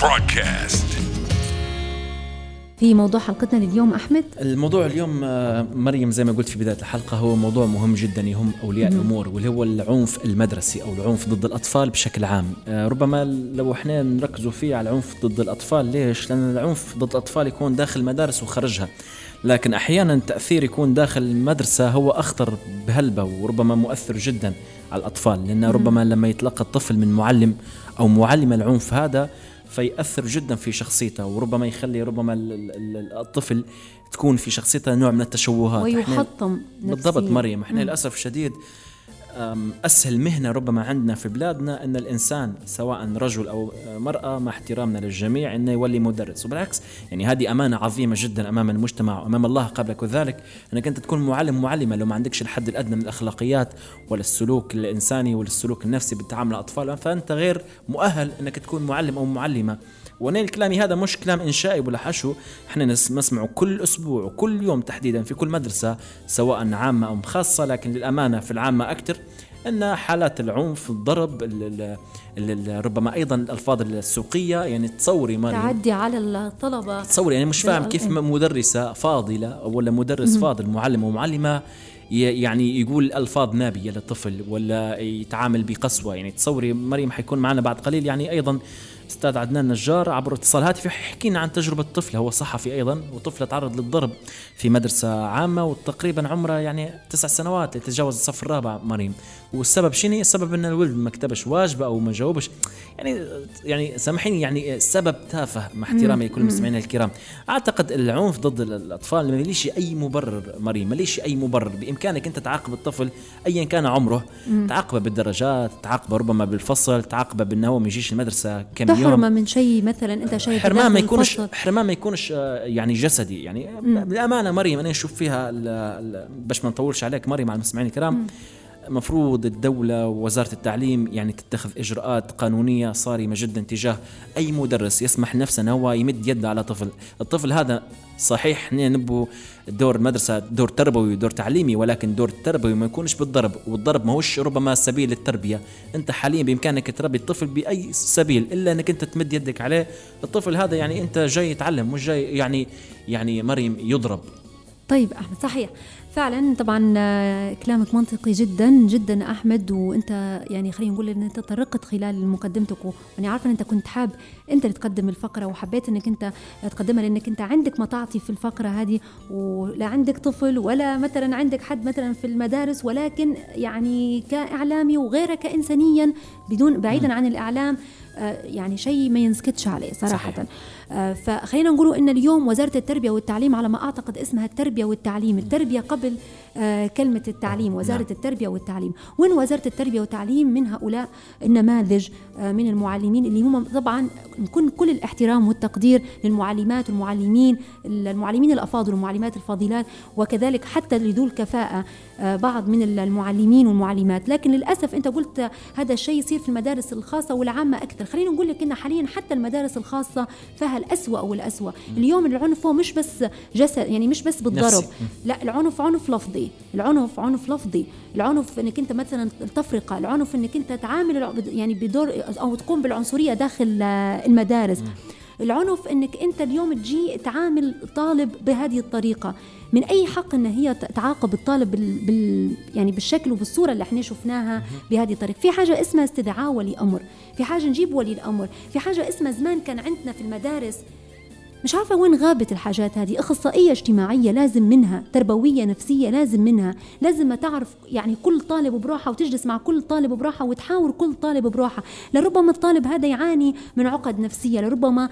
broadcast. في موضوع حلقتنا لليوم أحمد؟ الموضوع اليوم آه، مريم زي ما قلت في بداية الحلقة هو موضوع مهم جدا يهم أولياء الأمور واللي هو العنف المدرسي أو العنف ضد الأطفال بشكل عام. آه، ربما لو إحنا نركزوا فيه على العنف ضد الأطفال ليش؟ لأن العنف ضد الأطفال يكون داخل المدارس وخارجها. لكن أحيانا التاثير يكون داخل المدرسة هو أخطر بهلبة وربما مؤثر جدا على الأطفال. لأن ربما لما يتلقى الطفل من معلم أو معلمة العنف هذا فيأثر جدا في شخصيته وربما يخلي ربما ال- ال- ال- الطفل تكون في شخصيته نوع من التشوهات ويحطم بالضبط. مريم إحنا للأسف الشديد أم، أسهل مهنة ربما عندنا في بلادنا أن الإنسان سواء رجل أو مرأة مع احترامنا للجميع إنه يولي مدرس. وبالعكس يعني هذه أمانة عظيمة جدا أمام المجتمع وأمام الله قبلك وذلك أنك أنت تكون معلم معلمة. لو ما عندكش الحد الأدنى من الأخلاقيات ولا السلوك الإنساني ولا السلوك النفسي بالتعامل مع الأطفال فأنت غير مؤهل أنك تكون معلم أو معلمة. وأنا كلامي. هذا مش كلام إنشائي ولا حشو. إحنا نس- نسمعه كل أسبوع وكل يوم تحديدا في كل مدرسة سواء عامة أو خاصة. لكن للأمانة في العامة أكثر إن حالات العنف الضرب ال- ال- ال- ال- ربما أيضا الألفاظ السوقية يعني تصوري مريم تعدي على الطلبة. تصور يعني مش فاهم كيف. مدرسة فاضلة ولا مدرس فاضل معلم ومعلمة ي- يعني يقول ألفاظ نابية للطفل ولا يتعامل بقسوة. يعني تصوري مريم حيكون معنا بعد قليل. يعني أيضا أستاذ عدنان نجار عبر اتصال هاتفي حكي لنا عن تجربة طفل هو صحفي أيضا وطفلة تعرض للضرب في مدرسة عامة وتقريبا عمرها يعني تسع سنوات لتتجاوز الصف الرابع مريم. والسبب شنو؟ السبب إن الولد ما كتبش واجبه أو ما جاوبش. يعني يعني سامحيني يعني السبب تافه مع احترامي لكل المستمعين الكرام. أعتقد العنف ضد الأطفال ما ليش أي مبرر مريم ما ليش أي مبرر. بإمكانك أنت تعاقب الطفل ايا كان عمره تعاقبه بالدرجات تعاقبه ربما بالفصل تعاقبه بأنه هو ما يجيش المدرسة كم يوم. تحرمه من شيء مثلا أنت شايف حرمان ما يكونش. حرمان ما يكونش آه، يعني جسدي. يعني بالامانه مريم أنا نشوف فيها باش ما نطولش عليك مريم على المستمعين الكرام. المفروض الدولة ووزارة التعليم يعني تتخذ إجراءات قانونية صارمة جدا تجاه أي مدرس يسمح لنفسه أنه هو يمد يده على طفل. الطفل هذا صحيح إحنا نبو دور المدرسة دور تربوي ودور تعليمي ولكن دور التربوي ما يكونش بالضرب والضرب ما هوش ربما سبيل التربية أنت حاليا بإمكانك تربي الطفل بأي سبيل إلا أنك أنت تمد يدك عليه. الطفل هذا يعني أنت جاي يتعلم مش جاي يعني يعني مريم يضرب. طيب أحمد صحيح. فعلا طبعا آه، كلامك منطقي جدا جدا أحمد. وأنت يعني خلينا نقول إن أنت طرقت خلال مقدمتك وأنا عارفة إن أنت كنت حاب أنت اللي تقدم الفقرة وحبيت إنك أنت تقدمها لأنك أنت عندك ما تعطي في الفقرة هذه. ولا عندك طفل ولا مثلا عندك حد مثلا في المدارس ولكن يعني كإعلامي وغيرك انسانيا بدون بعيدا عن الإعلام. يعني شيء ما ينسكتش عليه صراحة صحيح. آه، فخلينا نقولوا إن اليوم وزارة التربية والتعليم على ما أعتقد اسمها التربية والتعليم التربية قبل آه، كلمة التعليم وزارة نعم. التربية والتعليم. وين وزارة التربية والتعليم؟ من هؤلاء النماذج آه، من المعلمين اللي هم طبعا نكون كل الاحترام والتقدير للمعلمات والمعلمين المعلمين الأفاضل والمعلمات الفاضلات وكذلك حتى لذو الكفاءة آه، بعض من المعلمين والمعلمات. لكن للأسف أنت قلت هذا الشيء يصير في المدارس الخاصة والعامة أكثر. خلينا نقول لك إن حاليا حتى المدارس الخاصة فيها الأسوأ والأسوأ. اليوم العنف هو مش بس جسد يعني مش بس بالضرب. لا العنف عنف لفظي. العنف عنف لفظي العنف إنك أنت مثلا التفرقه العنف إنك أنت تعامل يعني بدور أو تقوم بالعنصرية داخل آه، المدارس. العنف إنك أنت اليوم تجي تعامل طالب بهذه الطريقة. من أي حق إن هي تعاقب الطالب بال, بال يعني بالشكل وبالصورة اللي إحنا شفناها بهذه الطريقة؟ في حاجة اسمها استدعاء ولي أمر. في حاجة نجيب ولي الأمر. في حاجة اسمها زمان كان عندنا في المدارس مش عارفة وين غابت الحاجات هذه. أخصائية اجتماعية لازم منها تربوية نفسية لازم منها. لازم ما تعرف يعني كل طالب بروحه وتجلس مع كل طالب بروحه وتحاور كل طالب بروحه لربما الطالب هذا يعاني من عقد نفسية لربما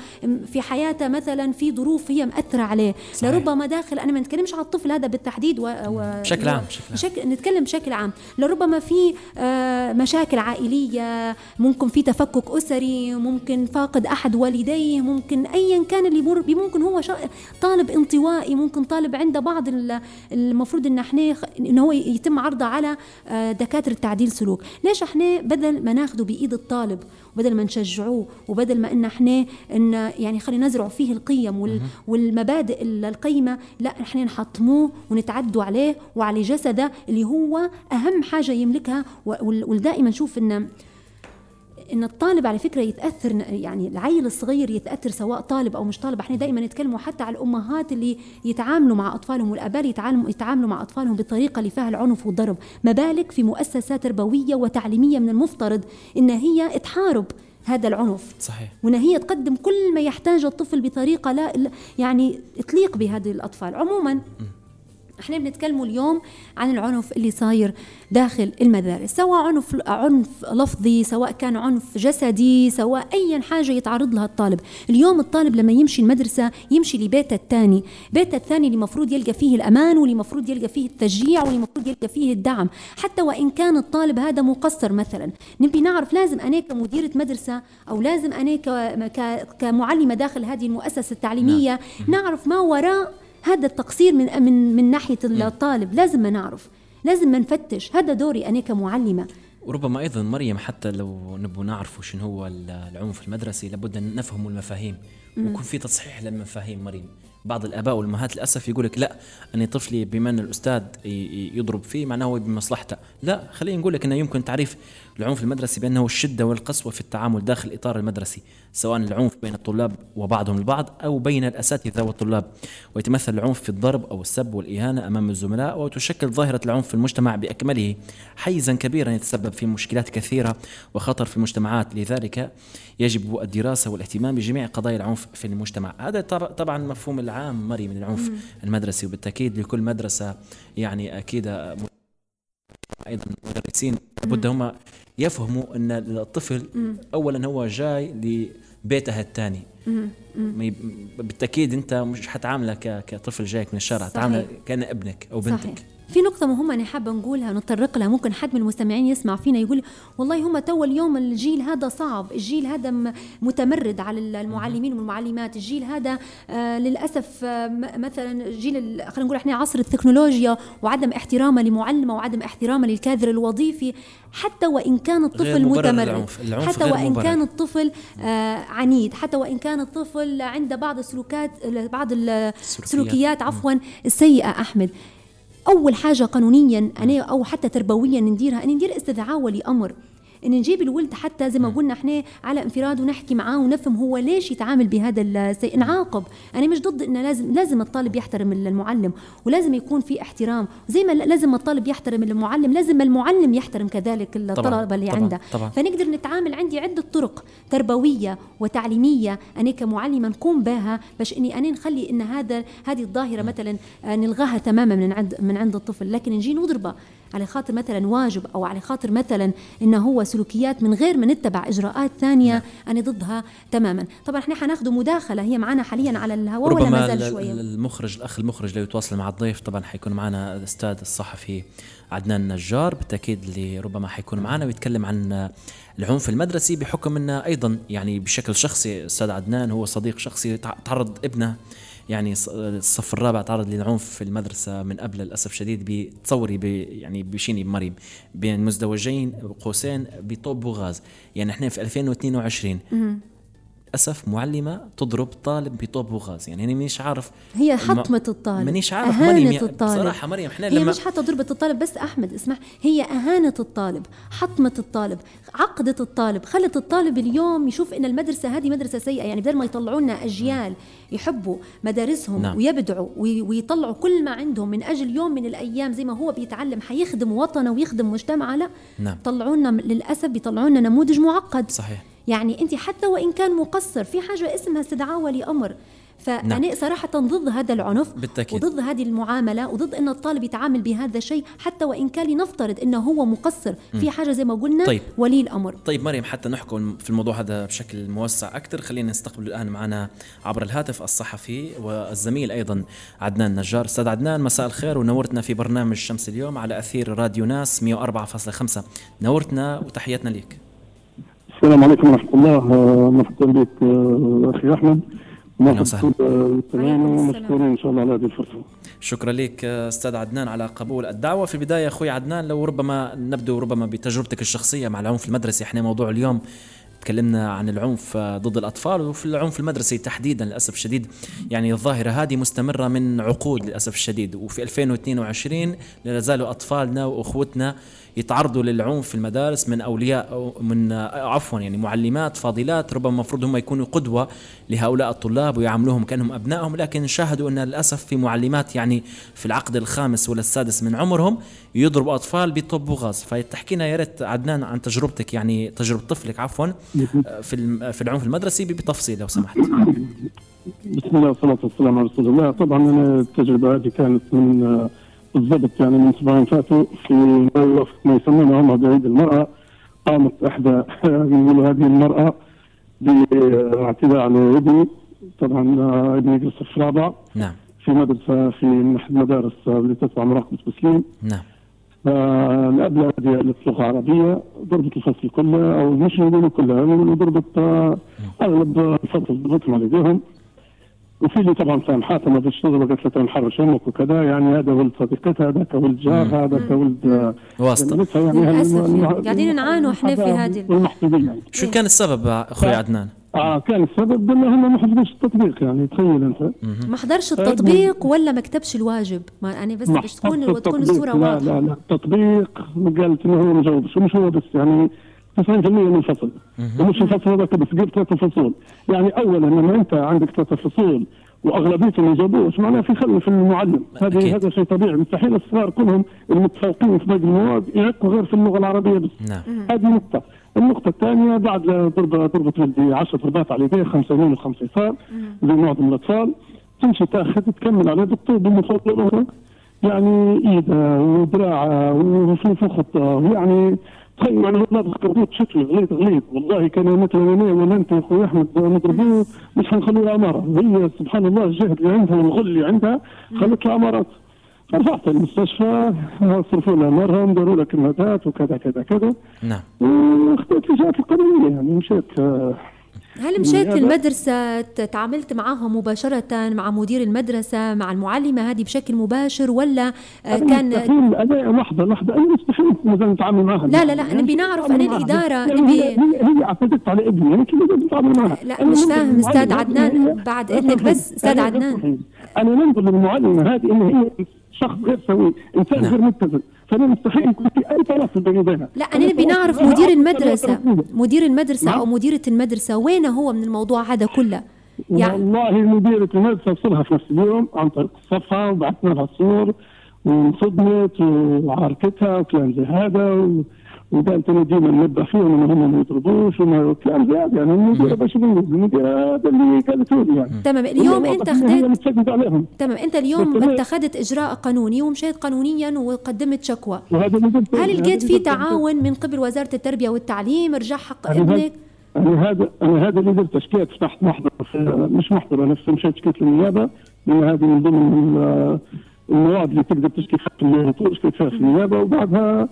في حياته مثلا في ظروف هي مأثرة عليه. صحيح. لربما داخل أنا ما نتكلمش على الطفل هذا بالتحديد و... و... بشكل عام، بشكل عام. نتكلم بشكل عام. لربما في آه، مشاكل عائلية ممكن في تفكك أسري ممكن فاقد أحد والديه ممكن أيا كان اللي يمر ممكن هو شا... طالب انطوائي ممكن طالب عنده بعض ال- المفروض إن إحنا إن هو يتم عرضه على آه، دكاترة تعديل سلوك. ليش إحنا بدل ما ناخده بإيد الطالب وبدل ما نشجعوه وبدل ما إن إحنا إن يعني خلينا نزرع فيه القيم وال... والمبادئ ال- القيمة لا إحنا نحطموه ونتعدوا عليه وعلى جسده اللي هو أهم حاجة يملكها ودائما نشوف إن إن الطالب على فكرة يتأثر يعني العيل الصغير يتأثر سواء طالب أو مش طالب. إحنا دائما نتكلموا حتى على الأمهات اللي يتعاملوا مع أطفالهم والأباء يتعاملوا يتعاملوا مع أطفالهم بالطريقة اللي فيها العنف والضرب. ما بالك في مؤسسه تربوية وتعليمية من المفترض إن هي تحارب هذا العنف؟ صحيح. وإن هي تقدم كل ما يحتاجه الطفل بطريقة لا يعني تليق بهذه الأطفال. عموما إحنا بنتكلموا اليوم عن العنف اللي صاير داخل المدارس سواء عنف عنف لفظي سواء كان عنف جسدي سواء أي حاجة يتعرض لها الطالب. اليوم الطالب لما يمشي المدرسة يمشي لبيته الثاني بيته الثاني اللي المفروض يلقى فيه الأمان واللي المفروض يلقى فيه التشجيع واللي المفروض يلقى فيه الدعم. حتى وإن كان الطالب هذا مقصر مثلا. نبي نعرف لازم أنا كمديرة مدرسة أو لازم أنا كمعلمة داخل هذه المؤسسة التعليمية نعم. نعرف ما وراء هذا التقصير من من من ناحية الطالب. لازم ما نعرف. لازم ما نفتش. هذا دوري أنا كمعلمة. وربما أيضا مريم حتى لو نبغى نعرفوا شنو هو العنف المدرسي لابد أن نفهم المفاهيم. ويكون في تصحيح للمفاهيم مريم. بعض الآباء والأمهات للأسف يقول لك لا أني طفلي بما ان الاستاذ يضرب فيه معناه هو بمصلحته. لا خليني نقول لك أنه يمكن تعريف العنف المدرسي بأنه الشدة والقسوة في التعامل داخل الاطار المدرسي سواء العنف بين الطلاب وبعضهم البعض أو بين الأساتذة والطلاب. ويتمثل العنف في الضرب أو السب والإهانة أمام الزملاء وتشكل ظاهرة العنف في المجتمع بأكمله حيزا كبيرا يتسبب في مشكلات كثيرة وخطر في المجتمعات. لذلك يجب الدراسة والاهتمام بجميع قضايا العنف في المجتمع. هذا طبعا مفهوم العام مري من العنف المدرسي وبالتأكيد لكل مدرسة يعني أكيد أيضا المدرسين لابد هم يفهموا أن الطفل اولا هو جاي لبيته الثاني. بالتأكيد أنت مش حتعامله كطفل جايك من الشارع تعامله كان ابنك أو بنتك. صحيح. في نقطة مهمة أنا حابة نقولها ونتطرق لها ممكن حد من المستمعين يسمع فينا يقول والله هم تو اليوم الجيل هذا صعب، الجيل هذا متمرد على المعلمين والمعلمات، الجيل هذا آه للأسف آه مثلا جيل خلينا نقول إحنا عصر التكنولوجيا وعدم احترامه لمعلمة وعدم احترامه للكادر الوظيفي حتى وإن كان الطفل متمرد العنف. العنف حتى وإن مبرر. كان الطفل آه عنيد، حتى وإن كان الطفل عنده بعض السلوكات بعض السلوكيات عفوا السيئة أحمد أول حاجة قانونيا أنا أو حتى تربويا نديرها ان ندير استدعاء ولي أمر. إن نجيب الولد حتى زي ما قلنا إحنا على انفراد ونحكي معاه ونفهم هو ليش يتعامل بهذا الشيء نعاقب. أنا مش ضد إنه لازم لازم الطالب يحترم المعلم ولازم يكون في احترام. زي ما لازم الطالب يحترم المعلم لازم المعلم يحترم كذلك الطلبة اللي طبعًا عنده. طبعًا. فنقدر نتعامل عندي عدة طرق تربوية وتعليمية. أنا كمعلمة نقوم بها باش إني أنا نخلي إن هذا هذه الظاهرة مثلا نلغاها تماما من عند من عند الطفل. لكن نجي نضربه. على خاطر مثلا واجب أو على خاطر مثلا إنه هو سلوكيات من غير ما نتبع إجراءات ثانية نعم. أنا ضدها تماما طبعا إحنا حناخذ مداخلة هي معنا حاليا على الهواء ولا ما زال شوية المخرج الأخ المخرج لو يتواصل مع الضيف طبعا حيكون معنا الأستاذ الصحفي عدنان النجار بالتأكيد اللي ربما حيكون معنا ويتكلم عن العنف المدرسي بحكم إنه أيضا يعني بشكل شخصي أستاذ عدنان هو صديق شخصي تعرض ابنه يعني الصف الرابع تعرض للعنف في المدرسة من قبل للأسف شديد بتصوري بي يعني بشيني بمريم بين مزدوجين قوسين بتوبو غاز يعني إحنا في 2022 للأسف معلمة تضرب طالب بتوبو غاز يعني أنا مانيش عارف هي حطمت الطالب مانيش عارف مريم الطالب. بصراحة مريم إحنا هي لما مش حتى ضربت الطالب بس أحمد اسمح هي أهانت الطالب حطمت الطالب عقدت الطالب خلت الطالب اليوم يشوف إن المدرسة هذه مدرسة سيئة. يعني بدل ما يطلعوا لنا أجيال يحبوا مدارسهم نعم. ويبدعوا ويطلعوا كل ما عندهم من أجل يوم من الأيام زي ما هو بيتعلم حيخدم وطنه ويخدم مجتمعه لا نعم. طلعوا لنا للأسف بيطلعوا لنا نموذج معقد. صحيح. يعني أنت حتى وإن كان مقصر في حاجة اسمها استدعاء ولي أمر فأنا نعم. صراحة ضد هذا العنف بالتأكيد. وضد هذه المعاملة وضد أن الطالب يتعامل بهذا الشيء حتى وإن كان لنفترض أنه هو مقصر م. في حاجة زي ما قلنا طيب. ولي الأمر طيب مريم حتى نحكم في الموضوع هذا بشكل موسع أكثر خلينا نستقبل الآن معنا عبر الهاتف الصحفي والزميل أيضا عدنان نجار أستاذ عدنان مساء الخير ونورتنا في برنامج شمس اليوم على أثير راديو ناس 104.5 نورتنا وتحياتنا لك السلام عليكم ورحمة الله مرحبا بك آه، أخي أحمد. مرحبا ومشكورين إن شاء الله على هذه الفرصة. شكرا لك أستاذ عدنان على قبول الدعوة. في البداية أخوي عدنان لو ربما نبدو ربما بتجربتك الشخصية مع العنف المدرسي إحنا موضوع اليوم تكلمنا عن العنف ضد الأطفال وفي العنف المدرسي تحديدا للأسف الشديد. يعني الظاهرة هذه مستمرة من عقود للأسف الشديد. وفي 2022 لا زالوا أطفالنا وأخوتنا يتعرضوا للعنف في المدارس من أولياء أو من عفوا يعني معلمات فاضلات ربما المفروض هم يكونوا قدوة لهؤلاء الطلاب ويعاملوهم كأنهم أبنائهم. لكن شاهدوا أن للأسف في معلمات يعني في العقد الخامس ولا السادس من عمرهم يضربوا أطفال بيطبوا غاز فتحكينا يا ريت عدنان عن تجربتك يعني تجربة طفلك عفوا. في في العنف المدرسي بتفصيل لو سمحت. بسم الله والصلاة والسلام على رسول الله. طبعا أنا التجربة هذه كانت من بالضبط يعني من أسبوعين فاتوا في ما يسمونه هم بعيد المرأة. قامت إحدى يقولوا هذه المرأة باعتداء على ابني. طبعا ابني في الصف الرابع نعم. في مدرسة في احد المدارس اللي تتبع مراقبة مسلم نعم. فالأبلة هذه لغة عربية ضربت الفصل كله أو مش كلها ضربت أغلب الفصل ضربتهم على يديهم وفي اللي طبعا سامحاتها ما بتشتغل قالت له تنحرش أمك وكذا يعني هذا ولد صديقتها هذاك ولد جار هذاك ولد واسطة. يعني للأسف يعني. قاعدين نعانوا إحنا في هذه شو كان السبب أخوي عدنان؟ آه كان السبب انهم ما حضروش التطبيق يعني تخيل أنت. ما حضرش التطبيق ولا ما كتبش الواجب؟ ما يعني بس باش تكون تكون الصورة واضحه لا لا لا. التطبيق قالت إنه هو ما جاوبش. ومش هو بس يعني 90% من الفصل ومش الفصل هذاك بس قبل ثلاثة فصول. يعني اولا لما أنت عندك ثلاثة فصول وأغلبيتهم ما يجاوبوش معناها في خلل في المعلم. هذا هذا شيء طبيعي. مستحيل الصغار كلهم المتفوقين في باقي المواد يعقوا غير في اللغة العربية بس. نعم. هذه نقطة. النقطة الثانية بعد ضربة ضربة ولدي 10 ضربات على يديه خمسة يمين وخمسة يسار زي معظم الأطفال. تمشي تأخذ تكمل على دكتور بالمفضل. يعني إيدة وذراعه وفي خطه يعني تخيل أنا ما ضربوه بشكل غليظ غليظ. والله كان مثلا أنا ولا أنت يا أخوي أحمد نضربوه مش حنخلوه أمارة. هي سبحان الله الجهد اللي عندها والغل اللي عندها خلت لها أمارات. رفعت المستشفى صرفوا لها مرهم داروا لها كمادات وكذا كذا كذا. نعم. واخذت الإجراءات القانونية يعني مشيت هل مشيت للمدرسة تعاملت معهم مباشرة مع مدير المدرسة مع المعلمة هذه بشكل مباشر ولا كان مستحيل أنا لحظة لحظة أنا مستحيل مثلا نتعامل معها. لا لا لا نبي نعرف أنا الإدارة نبي هي هي اعتدت على إبني يعني كيف نتعامل معها؟ لا مش فاهم أستاذ عدنان بعد إذنك بس أستاذ عدنان. أنا ننظر للمعلمة هذه إن هي شخص غير سوي. إنسان نعم. غير متزن فأنا مستحيل يكون في أي تواصل بيني وبينها لا أنا نبي نعرف مدير المدرسة. مدير المدرسة أو مديرة المدرسة وين هو من الموضوع هذا كله؟ يعني والله مديرة المدرسة وصلها في نفس اليوم عن طريق الصفحة وبعثنا لها صور وانصدمت وعاركتها وكلام زي هذا و... وقالت أنا ديما ننبه فيهم ان هم ما يضربوش وما كلام هذا يعني المديرة باش نقول المديرة هذا اللي قالته لي يعني. تمام اليوم هي خديت عليهم. تمام أنت اليوم اتخذت إجراء قانوني ومشيت قانونيا وقدمت شكوى. هل لقيت في. تعاون من قبل وزارة التربية والتعليم؟ رجع حق ابنك. أنا هذا أنا هذا اللي درته شكيت فتحت محضر. مش محضر نفسه مشيت شكيت للنيابه لأن هذه من ضمن ال- المواد اللي تقدر تشكي فيها في النيابة. وبعدها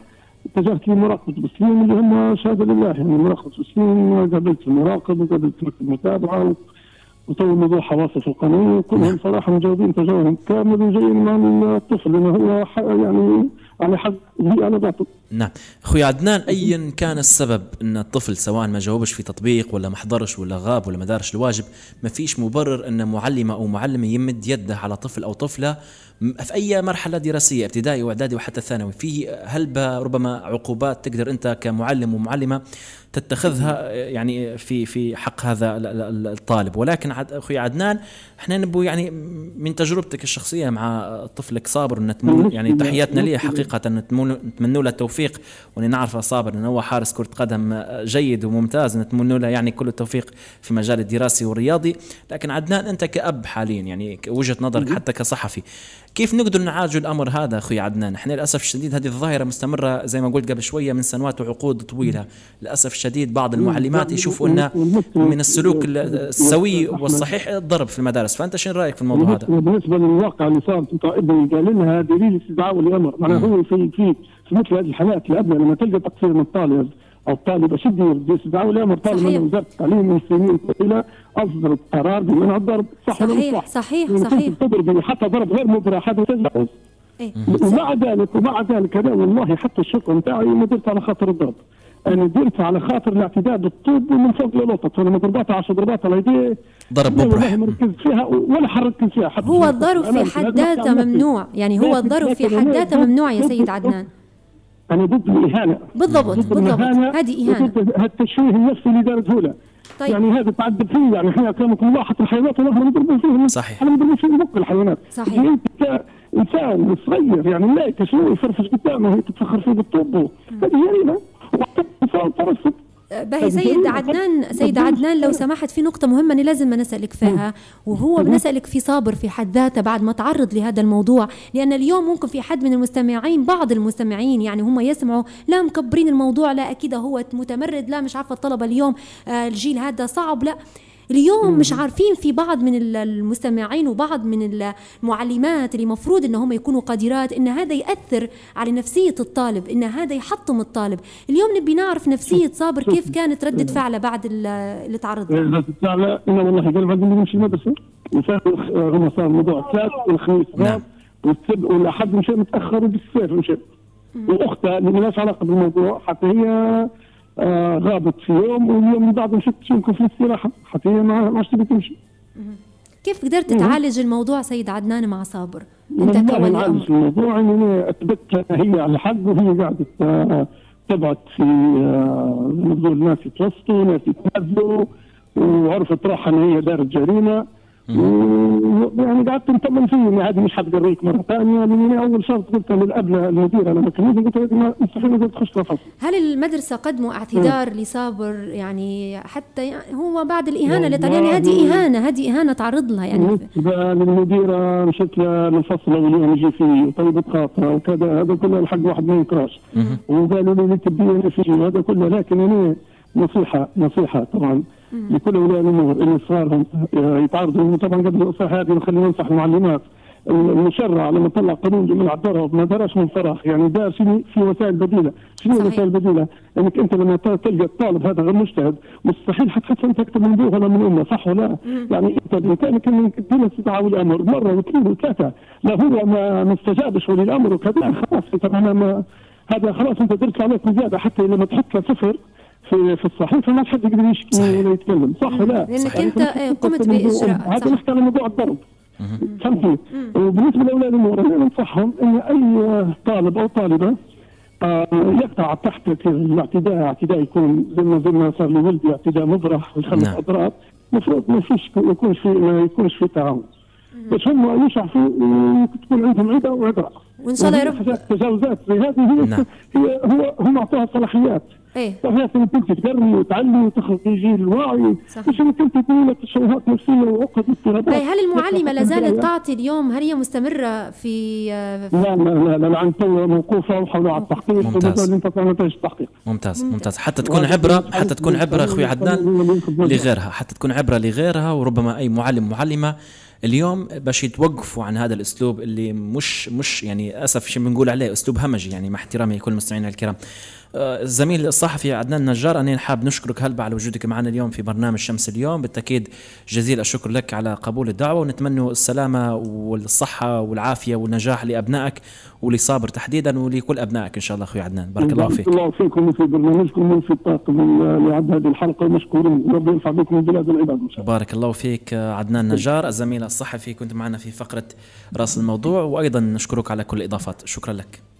اتجهت لمراقبه المسلمين اللي هم شهاده لله يعني مراقبة المسلمين قابلت المراقب وقابلت مكتب متابعه و- وطول موضوع حواسة القانونيه وكلهم صراحة مجاوبين تجاوب كامل وجايين مع الطفل لأنه هو يعني على حق هي على باطل نعم. أخوي عدنان ايا كان السبب إن الطفل سواء ما جاوبش في تطبيق ولا ما حضرش ولا غاب ولا ما دارش الواجب ما فيش مبرر إن معلمة أو معلم يمد يده على طفل أو طفلة في أي مرحلة دراسية ابتدائي وإعدادي وحتى ثانوي في هلبة ربما عقوبات تقدر أنت كمعلم ومعلمة تتخذها يعني في في حق هذا ال- ال- الطالب. ولكن أخوي عدنان إحنا نبو يعني من تجربتك الشخصية مع طفلك صابر يعني تحياتنا ليه حقيقة؟ نتمنى نتمنى له التوفيق واني نعرفه صابر انه هو حارس كرة قدم جيد وممتاز نتمنى له يعني كل التوفيق في مجال الدراسي والرياضي. لكن عدنان أنت كأب حاليا يعني وجهة نظرك حتى كصحفي كيف نقدر نعالج الأمر هذا أخوي عدنان؟ إحنا للأسف الشديد هذه الظاهرة مستمرة زي ما قلت قبل شوية من سنوات وعقود طويلة. للأسف الشديد بعض المعلمات يشوفوا انه من السلوك السوي والصحيح الضرب في المدارس. فأنت شنو رأيك في الموضوع هذا؟ بالنسبة للواقع اللي صار في ابني قال لها دليل استدعاء ولي أمر معناها هو في في في مثل هذه الحالات الابناء لما تلقى تقصير من الطالب الطالب استدعاء ولي أمر طالب. من وزارة التعليم من سنين طويلة اصدرت قرار بمنع الضرب. صح صحيح صح؟ صحيح صحيح. كنت تضربي حتى ضرب غير مبرح. هذا تجاوز إيه. ومع ذلك ومع ذلك أنا والله حتى الشكوى نتاعي ما درت على خاطر الضرب. أنا درت على خاطر الاعتداء بالطوب من فوق للوسط فلما ضربات 10 ضربات على يديه ضرب مبرح. ما ركزت فيها ولا حركت فيها حتى هو الضرب في حد ذاته ممنوع. يعني هو الضرب في حد ذاته ممنوع يا سيد عدنان. أنا ضد الإهانة. بالضبط ضد بالضبط. هذه إهانة. وضد هالتشويه النفسي اللي دارته له طيب. يعني هذا تعذب فيه يعني إحنا أكرمكم الله حتى الحيوانات والله نضربوا فيهم. صحيح. إحنا نضربوا فيهم بق الحيوانات. صحيح. يعني أنت إنسان صغير يعني ملاك شنو يفرفش قدامه هي تتفخر فيه بالطب هذه جريمه وحتى ترصد باهي سيد عدنان سيد عدنان لو سمحت في نقطة مهمة أنا لازم نسألك فيها وهو بنسألك في صابر في حد ذاته بعد ما تعرض لهذا الموضوع لأن اليوم ممكن في حد من المستمعين بعض المستمعين يعني هم يسمعوا لا مكبرين الموضوع لا أكيد هو متمرد لا مش عارفة الطلبة اليوم آه، الجيل هذا صعب لا. اليوم مش عارفين في بعض من ال- المستمعين وبعض من المعلمات اللي مفروض إن هم يكونوا قادرات إن هذا يأثر على نفسية الطالب إن هذا يحطم الطالب. اليوم نبي نعرف نفسية صابر كيف كانت ردة فعله بعد ال- اللي تعرض له. اذا تتابع أنا والله قال بعد ما نمشي المدرسة. هما صار موضوع الثلاث والخميس. نعم. غاب والسبت والاحد مشى متأخر وبالسير مشى وأختها اللي ما لهاش علاقة بالموضوع حتى هي آه غابت في يوم واليوم اللي بعده مشت يمكن في الاستراحة حتى هي ما عادش تبي تمشي. كيف قدرت تعالج الموضوع سيد عدنان مع صابر؟ أنت نعالج أمر الموضوع اني أنا اثبت هي على حق وهي قاعدة آه، تبعت في آه، ما تقول ناس يتوسطوا ناس يتنازلوا وعرفت روحها إن هي دارت جريمة. قعدت نطمن فيه ان هذه مش حتقريك مره ثانية لاني أول شرط قلت للاب المديره لما كنت قلت ما- مستحيل تخش الفصل هل المدرسة قدموا اعتذار لصابر؟ يعني حتى يعني هو بعد الإهانة اللي طال- يعني. هذه إهانة هذه إهانة تعرض لها يعني. للمديره مشيت لها للفصل واليوم يجي فيه وطيبة خاطرها وكذا هذا كله الحق واحد ما ينكرش وقالوا لي تبين فيه وهذا كله. لكن أنا نصيحة نصيحة طبعا. لكل أولياء الأمور اللي صارهم يتعرضوا طبعا قبل النصيحه هذه نخلي ننصح المعلمات. المشرع لما طلع قانون جميع الضرب ما دارش من فراغ يعني دار شنو في وسائل بديلة؟ شنو. الوسائل البديله إنك أنت لما تلقى الطالب هذا غير مجتهد مستحيل حتحس أنت أكثر من ابوه ولا من أمه صح ولا؟ لا؟ يعني أنت بامكانك انك تديله استدعاء ولي أمر مرة واثنين وثلاثة لا هو ما ما استجابش ولي الامر وكذا خلاص أنت ما هذا خلاص أنت درت عليك زيادة حتى لما تحط له صفر في في الصحيفه ما حد يقدر يشكي صحيح. ولا يتكلم صح ولا لا؟ لأنك أنت، كنت آه، قمت وأم. هذا. نحكي على موضوع الضرب فهمتني وبالنسبة لاولياء الأمور أنا ننصحهم إن أي طالب أو طالبة آه، يقطع تحت الاعتداء اعتداء يكون زي ما زي ما صار لولدي اعتداء مبرح ويخلف نعم. أضراب المفروض ما فيش يكون في ما يكونش في تعاون بس هم يشعفوا تكون عندهم عده وعذراء وإن شاء الله يا رب. حاجات تجاوزات زي هذه هي, نعم. هي هو هم أعطوها صلاحيات. إيه. صحيح إنك أنت تقري وتعلي وتخرج جيل واعي صح. مش إنك أنت تقول لك تشوهات نفسية وعقد واضطرابات. طيب هل المعلمة لا زالت لا تعطي اليوم هل هي مستمرة في في- لا لا لا الان تو موقوفة وحولوا على التحقيق. ممتاز. ينتظر نتائج التحقيق. ممتاز. ممتاز. حتى تكون عبرة حتى تكون عبرة أخوي عدنان لغيرها حتى تكون عبرة لغيرها وربما أي معلم معلمة اليوم باش يتوقفوا عن هذا الأسلوب اللي مش مش يعني أسف شو بنقول عليه أسلوب همجي يعني مع احترامي لكل المستمعين الكرام. الزميل الصحفي عدنان نجار أنا حاب نشكرك هلبا على وجودك معنا اليوم في برنامج شمس اليوم. بالتأكيد جزيل الشكر لك على قبول الدعوة ونتمنى السلامة والصحة والعافية والنجاح لأبنائك ولصابر تحديدا ولكل أبنائك إن شاء الله أخوي عدنان. بارك الله فيك. الله فيكم وفي برنامجكم وفي الطاقم اللي عد هذه الحلقة مشكورين ربي ينفع بكم بلاد العباد إن شاء الله. بارك الله فيك آه، عدنان نجار الزميل الصحفي كنت معنا في فقرة رأس الموضوع وأيضا نشكرك على كل الإضافات شكرا لك.